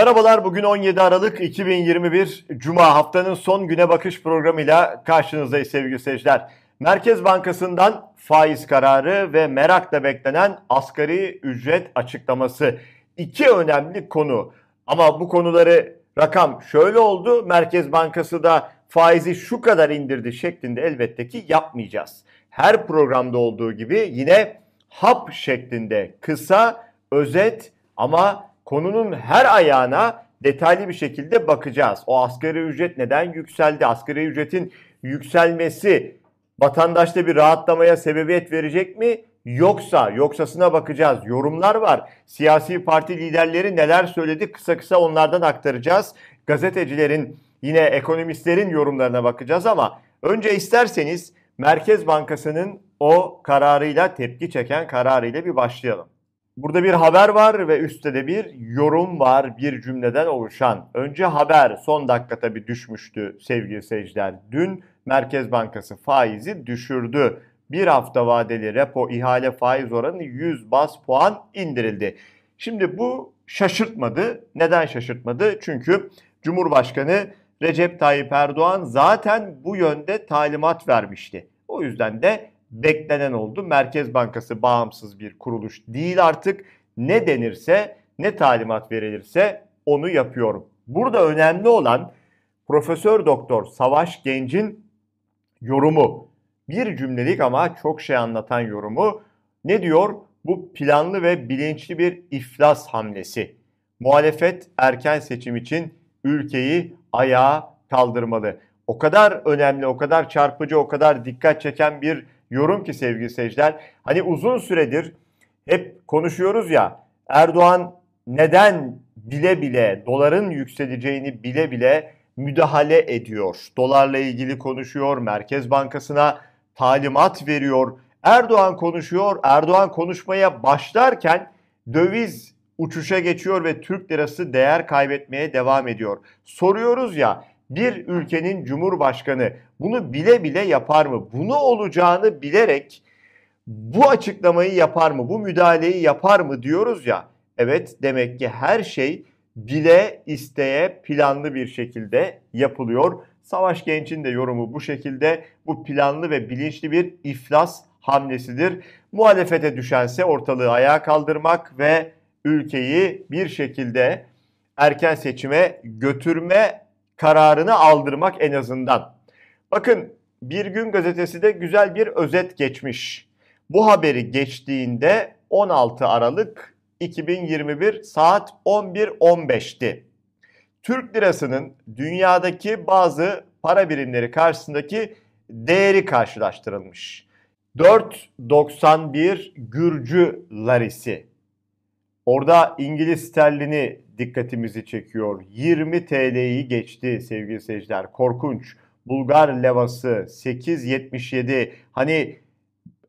Merhabalar bugün 17 Aralık 2021 Cuma haftanın son güne bakış programıyla karşınızdayız sevgili seyirciler. Merkez Bankası'ndan faiz kararı ve merakla beklenen asgari ücret açıklaması. iki önemli konu ama bu konuları rakam şöyle oldu Merkez Bankası da faizi şu kadar indirdi şeklinde elbette ki yapmayacağız. Her programda olduğu gibi yine hap şeklinde kısa, özet ama konunun her ayağına detaylı bir şekilde bakacağız. O asgari ücret neden yükseldi? Asgari ücretin yükselmesi vatandaşta bir rahatlamaya sebebiyet verecek mi? Yoksa, yoksasına bakacağız. Yorumlar var. Siyasi parti liderleri neler söyledi? Kısa kısa onlardan aktaracağız. Gazetecilerin, yine ekonomistlerin yorumlarına bakacağız ama önce isterseniz Merkez Bankası'nın o kararıyla tepki çeken kararıyla bir başlayalım. Burada bir haber var ve üstte de bir yorum var bir cümleden oluşan. Önce haber son dakika tabii düşmüştü sevgili seyirciler. Dün Merkez Bankası faizi düşürdü. Bir hafta vadeli repo ihale faiz oranı 100 bas puan indirildi. Şimdi bu şaşırtmadı. Neden şaşırtmadı? Çünkü Cumhurbaşkanı Recep Tayyip Erdoğan zaten bu yönde talimat vermişti. O yüzden de beklenen oldu. Merkez Bankası bağımsız bir kuruluş değil artık. Ne denirse, ne talimat verilirse onu yapıyorum. Burada önemli olan Profesör Doktor Savaş Genç'in yorumu. Bir cümlelik ama çok şey anlatan yorumu. Ne diyor? Bu planlı ve bilinçli bir iflas hamlesi. Muhalefet erken seçim için ülkeyi ayağa kaldırmalı. O kadar önemli, o kadar çarpıcı, o kadar dikkat çeken bir yorum ki sevgili seyirciler. Hani uzun süredir hep konuşuyoruz ya Erdoğan neden bile bile doların yükseleceğini bile bile müdahale ediyor. Dolarla ilgili konuşuyor, Merkez Bankası'na talimat veriyor. Erdoğan konuşuyor. Erdoğan konuşmaya başlarken döviz uçuşa geçiyor ve Türk lirası değer kaybetmeye devam ediyor. Soruyoruz ya bir ülkenin cumhurbaşkanı bunu bile bile yapar mı? Bunu olacağını bilerek bu açıklamayı yapar mı? Bu müdahaleyi yapar mı diyoruz ya. Evet demek ki her şey bile isteye planlı bir şekilde yapılıyor. Savaş Genç'in de yorumu bu şekilde. Bu planlı ve bilinçli bir iflas hamlesidir. Muhalefete düşense ortalığı ayağa kaldırmak ve ülkeyi bir şekilde erken seçime götürme kararını aldırmak en azından. Bakın Bir Gün Gazetesi de güzel bir özet geçmiş. Bu haberi geçtiğinde 16 Aralık 2021 saat 11.15'ti. Türk lirasının dünyadaki bazı para birimleri karşısındaki değeri karşılaştırılmış. 4.91 Gürcü larisi. Orada İngiliz sterlini dikkatimizi çekiyor. 20 TL'yi geçti sevgili seyirciler. Korkunç. Bulgar levası 8.77. Hani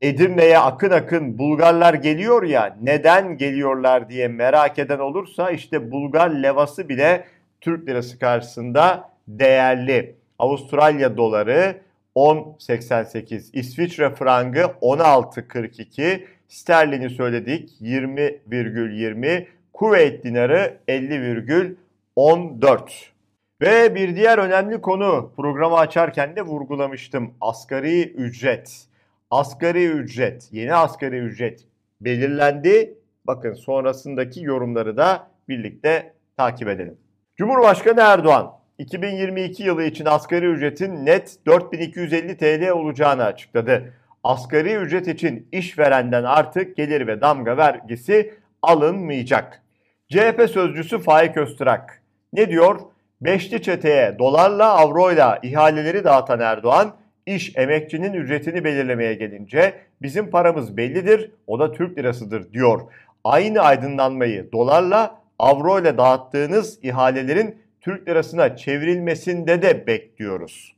Edirne'ye akın akın Bulgarlar geliyor ya neden geliyorlar diye merak eden olursa işte Bulgar levası bile Türk lirası karşısında değerli. Avustralya doları 10.88, İsviçre frangı 16.42, sterlini söyledik 20,20, Kuveyt dinarı 50,14. Ve bir diğer önemli konu programı açarken de vurgulamıştım. Asgari ücret. Asgari ücret, yeni asgari ücret belirlendi. Bakın sonrasındaki yorumları da birlikte takip edelim. Cumhurbaşkanı Erdoğan 2022 yılı için asgari ücretin net 4250 TL olacağını açıkladı. Asgari ücret için işverenden artık gelir ve damga vergisi alınmayacak. CHP sözcüsü Faik Öztürk ne diyor? Beşli çeteye dolarla avroyla ihaleleri dağıtan Erdoğan iş emekçinin ücretini belirlemeye gelince bizim paramız bellidir o da Türk lirasıdır diyor. Aynı aydınlanmayı dolarla avroyla dağıttığınız ihalelerin Türk lirasına çevrilmesinde de bekliyoruz.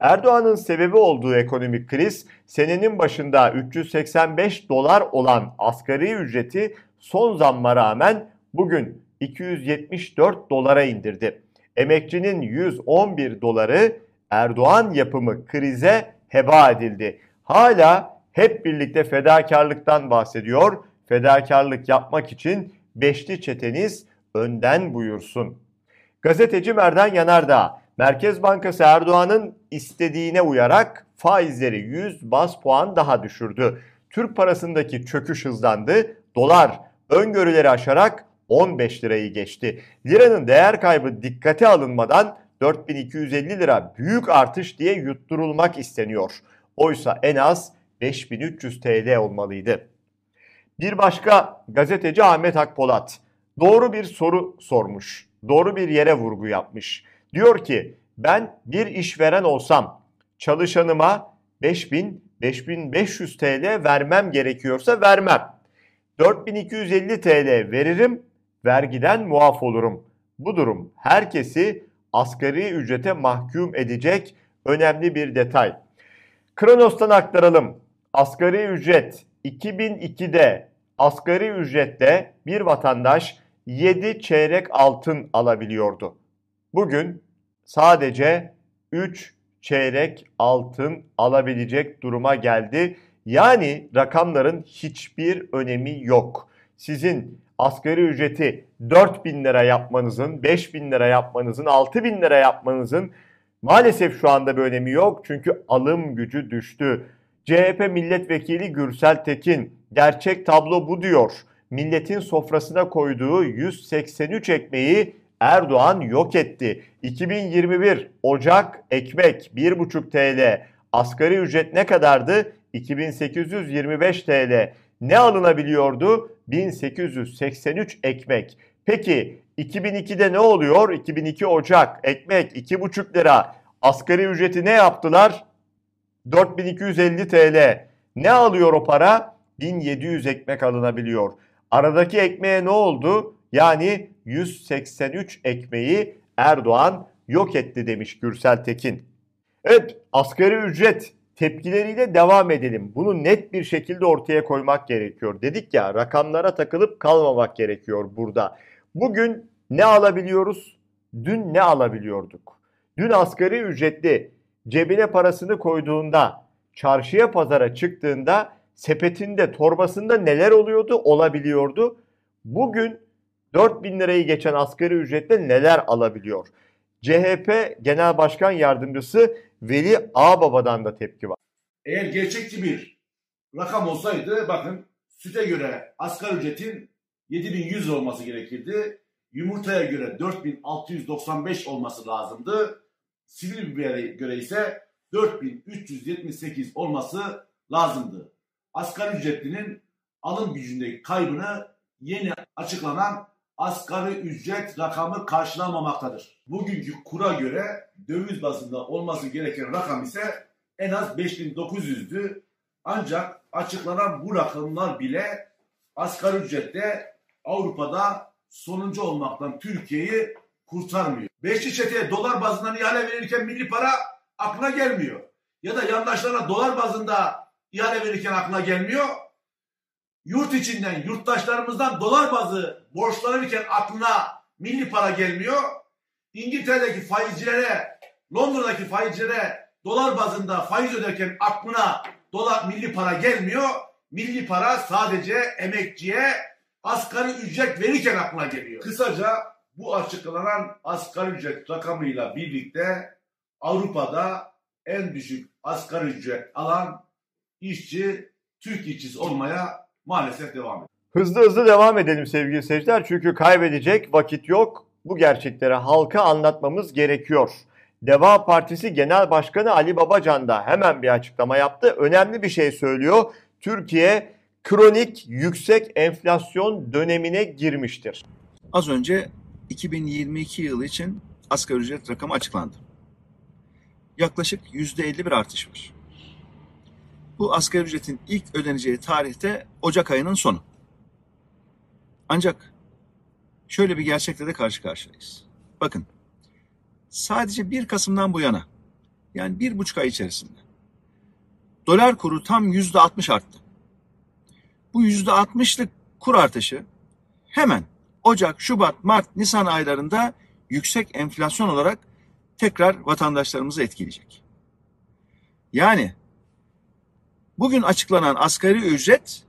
Erdoğan'ın sebebi olduğu ekonomik kriz senenin başında 385 dolar olan asgari ücreti son zamma rağmen bugün 274 dolara indirdi. Emekçinin 111 doları Erdoğan yapımı krize heba edildi. Hala hep birlikte fedakarlıktan bahsediyor. Fedakarlık yapmak için beşli çeteniz önden buyursun. Gazeteci Merdan Yanardağ, Merkez Bankası Erdoğan'ın istediğine uyarak faizleri 100 bas puan daha düşürdü. Türk parasındaki çöküş hızlandı. Dolar öngörüleri aşarak 15 lirayı geçti. Liranın değer kaybı dikkate alınmadan 4250 lira büyük artış diye yutturulmak isteniyor. Oysa en az 5300 TL olmalıydı. Bir başka gazeteci Ahmet Akpolat doğru bir soru sormuş. Doğru bir yere vurgu yapmış. Diyor ki ben bir işveren olsam çalışanıma 5000 5500 TL vermem gerekiyorsa vermem. 4250 TL veririm, vergiden muaf olurum. Bu durum herkesi asgari ücrete mahkum edecek önemli bir detay. Kronos'tan aktaralım. Asgari ücret 2002'de asgari ücretle bir vatandaş 7 çeyrek altın alabiliyordu. Bugün sadece 3 çeyrek altın alabilecek duruma geldi. Yani rakamların hiçbir önemi yok. Sizin asgari ücreti 4 bin lira yapmanızın, 5 bin lira yapmanızın, 6 bin lira yapmanızın maalesef şu anda bir önemi yok. Çünkü alım gücü düştü. CHP milletvekili Gürsel Tekin gerçek tablo bu diyor. Milletin sofrasına koyduğu 183 ekmeği Erdoğan yok etti. 2021 Ocak ekmek 1,5 TL. Asgari ücret ne kadardı? 2825 TL. Ne alınabiliyordu? 1883 ekmek. Peki 2002'de ne oluyor? 2002 Ocak ekmek 2,5 lira. Asgari ücreti ne yaptılar? 4250 TL. Ne alıyor o para? 1700 ekmek alınabiliyor. Aradaki ekmeğe ne oldu? Yani 183 ekmeği Erdoğan yok etti demiş Gürsel Tekin. Evet asgari ücret tepkileriyle devam edelim. Bunu net bir şekilde ortaya koymak gerekiyor. Dedik ya rakamlara takılıp kalmamak gerekiyor burada. Bugün ne alabiliyoruz? Dün ne alabiliyorduk? Dün asgari ücretli cebine parasını koyduğunda, çarşıya pazara çıktığında sepetinde, torbasında neler oluyordu, olabiliyordu. Bugün 4 bin lirayı geçen asgari ücretle neler alabiliyor? CHP Genel Başkan Yardımcısı Veli Ağbaba'dan da tepki var. Eğer gerçekçi bir rakam olsaydı bakın süte göre asgari ücretin 7100 olması gerekirdi. Yumurtaya göre 4695 olması lazımdı. Sivil bibere göre ise 4378 olması lazımdı. Asgari ücretlinin alım gücündeki kaybını yeni açıklanan asgari ücret rakamı karşılamamaktadır. Bugünkü kura göre döviz bazında olması gereken rakam ise en az 5900'dü. Ancak açıklanan bu rakamlar bile asgari ücrette Avrupa'da sonuncu olmaktan Türkiye'yi kurtarmıyor. Beşli çeteye dolar bazından ihale verirken milli para aklına gelmiyor. Ya da yandaşlarına dolar bazında ihale verirken aklına gelmiyor yurt içinden yurttaşlarımızdan dolar bazı borçlanırken aklına milli para gelmiyor. İngiltere'deki faizcilere, Londra'daki faizcilere dolar bazında faiz öderken aklına dolar milli para gelmiyor. Milli para sadece emekçiye asgari ücret verirken aklına geliyor. Kısaca bu açıklanan asgari ücret rakamıyla birlikte Avrupa'da en düşük asgari ücret alan işçi Türk işçisi olmaya maalesef devam ediyor. Hızlı hızlı devam edelim sevgili seyirciler. Çünkü kaybedecek vakit yok. Bu gerçekleri halka anlatmamız gerekiyor. Deva Partisi Genel Başkanı Ali Babacan da hemen bir açıklama yaptı. Önemli bir şey söylüyor. Türkiye kronik yüksek enflasyon dönemine girmiştir. Az önce 2022 yılı için asgari ücret rakamı açıklandı. Yaklaşık %50 bir artış var. Bu asgari ücretin ilk ödeneceği tarihte Ocak ayının sonu. Ancak şöyle bir gerçekle de karşı karşıyayız. Bakın sadece 1 Kasım'dan bu yana yani bir buçuk ay içerisinde dolar kuru tam yüzde 60 arttı. Bu yüzde 60'lık kur artışı hemen Ocak, Şubat, Mart, Nisan aylarında yüksek enflasyon olarak tekrar vatandaşlarımızı etkileyecek. Yani Bugün açıklanan asgari ücret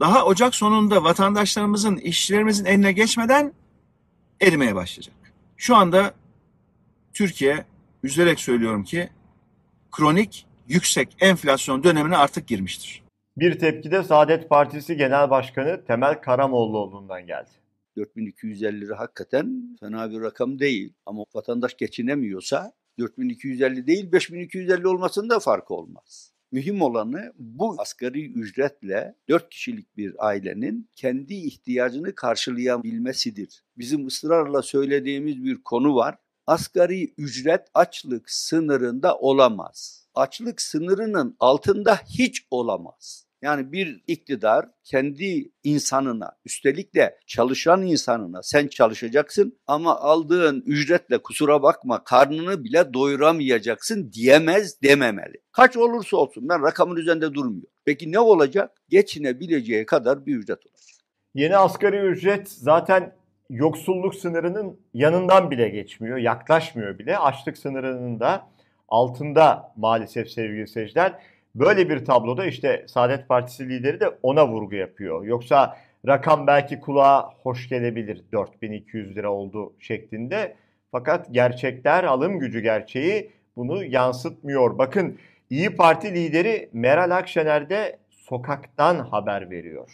daha Ocak sonunda vatandaşlarımızın, işçilerimizin eline geçmeden erimeye başlayacak. Şu anda Türkiye üzülerek söylüyorum ki kronik yüksek enflasyon dönemine artık girmiştir. Bir tepki de Saadet Partisi Genel Başkanı Temel Karamollaoğlu'ndan geldi. 4250 lira hakikaten fena bir rakam değil. Ama vatandaş geçinemiyorsa 4250 değil 5250 olmasının da farkı olmaz. Mühim olanı bu asgari ücretle 4 kişilik bir ailenin kendi ihtiyacını karşılayabilmesidir. Bizim ısrarla söylediğimiz bir konu var. Asgari ücret açlık sınırında olamaz. Açlık sınırının altında hiç olamaz. Yani bir iktidar kendi insanına, üstelik de çalışan insanına sen çalışacaksın ama aldığın ücretle kusura bakma karnını bile doyuramayacaksın diyemez dememeli. Kaç olursa olsun ben rakamın üzerinde durmuyor. Peki ne olacak? Geçinebileceği kadar bir ücret olacak. Yeni asgari ücret zaten yoksulluk sınırının yanından bile geçmiyor, yaklaşmıyor bile. Açlık sınırının da altında maalesef sevgili seyirciler. Böyle bir tabloda işte Saadet Partisi lideri de ona vurgu yapıyor. Yoksa rakam belki kulağa hoş gelebilir 4200 lira oldu şeklinde. Fakat gerçekler, alım gücü gerçeği bunu yansıtmıyor. Bakın İyi Parti lideri Meral Akşener de sokaktan haber veriyor.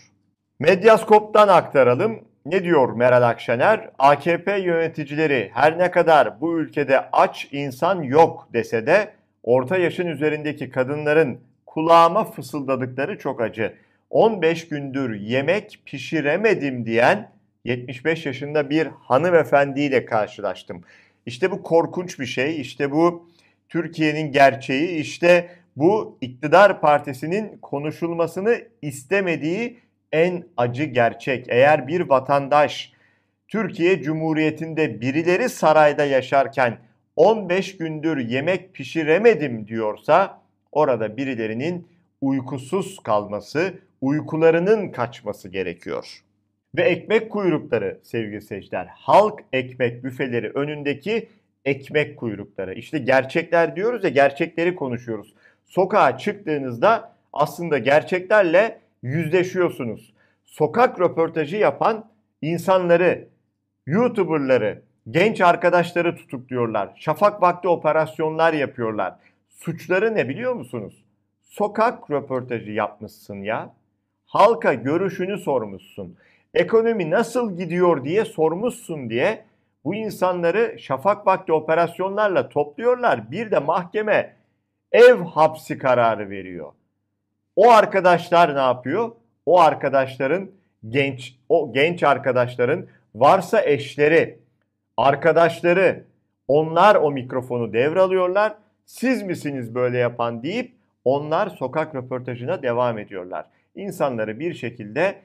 Medyaskop'tan aktaralım. Ne diyor Meral Akşener? AKP yöneticileri her ne kadar bu ülkede aç insan yok dese de orta yaşın üzerindeki kadınların kulağıma fısıldadıkları çok acı. 15 gündür yemek pişiremedim diyen 75 yaşında bir hanımefendiyle karşılaştım. İşte bu korkunç bir şey. İşte bu Türkiye'nin gerçeği. İşte bu iktidar partisinin konuşulmasını istemediği en acı gerçek. Eğer bir vatandaş Türkiye Cumhuriyeti'nde birileri sarayda yaşarken 15 gündür yemek pişiremedim diyorsa orada birilerinin uykusuz kalması, uykularının kaçması gerekiyor. Ve ekmek kuyrukları sevgili seyirciler, halk ekmek büfeleri önündeki ekmek kuyrukları. İşte gerçekler diyoruz ya gerçekleri konuşuyoruz. Sokağa çıktığınızda aslında gerçeklerle yüzleşiyorsunuz. Sokak röportajı yapan insanları, YouTuber'ları, genç arkadaşları tutukluyorlar. Şafak vakti operasyonlar yapıyorlar. Suçları ne biliyor musunuz? Sokak röportajı yapmışsın ya. Halka görüşünü sormuşsun. Ekonomi nasıl gidiyor diye sormuşsun diye bu insanları şafak vakti operasyonlarla topluyorlar. Bir de mahkeme ev hapsi kararı veriyor. O arkadaşlar ne yapıyor? O arkadaşların genç o genç arkadaşların varsa eşleri, arkadaşları onlar o mikrofonu devralıyorlar. Siz misiniz böyle yapan deyip onlar sokak röportajına devam ediyorlar. İnsanları bir şekilde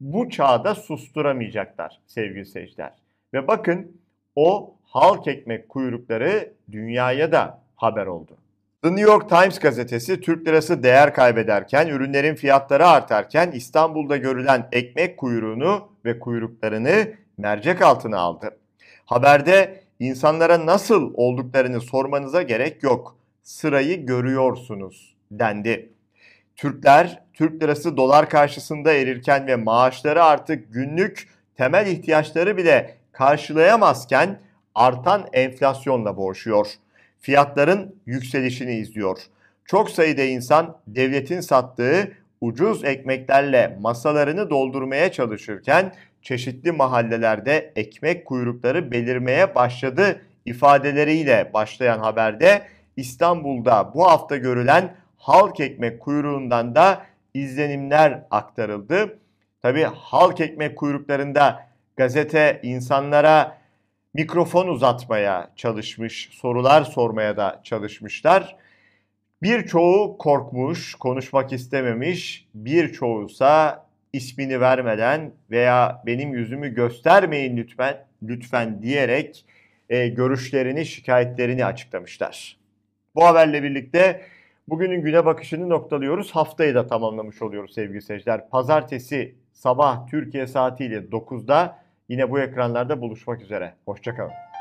bu çağda susturamayacaklar sevgili seyirciler. Ve bakın o halk ekmek kuyrukları dünyaya da haber oldu. The New York Times gazetesi Türk lirası değer kaybederken, ürünlerin fiyatları artarken İstanbul'da görülen ekmek kuyruğunu ve kuyruklarını mercek altına aldı. Haberde insanlara nasıl olduklarını sormanıza gerek yok. Sırayı görüyorsunuz dendi. Türkler Türk lirası dolar karşısında erirken ve maaşları artık günlük temel ihtiyaçları bile karşılayamazken artan enflasyonla boğuşuyor. Fiyatların yükselişini izliyor. Çok sayıda insan devletin sattığı ucuz ekmeklerle masalarını doldurmaya çalışırken çeşitli mahallelerde ekmek kuyrukları belirmeye başladı ifadeleriyle başlayan haberde İstanbul'da bu hafta görülen halk ekmek kuyruğundan da izlenimler aktarıldı. Tabi halk ekmek kuyruklarında gazete insanlara mikrofon uzatmaya çalışmış, sorular sormaya da çalışmışlar. Birçoğu korkmuş, konuşmak istememiş, birçoğusa ismini vermeden veya benim yüzümü göstermeyin lütfen lütfen diyerek e, görüşlerini, şikayetlerini açıklamışlar. Bu haberle birlikte bugünün güne bakışını noktalıyoruz. Haftayı da tamamlamış oluyoruz sevgili seyirciler. Pazartesi sabah Türkiye saatiyle 9'da yine bu ekranlarda buluşmak üzere. Hoşçakalın.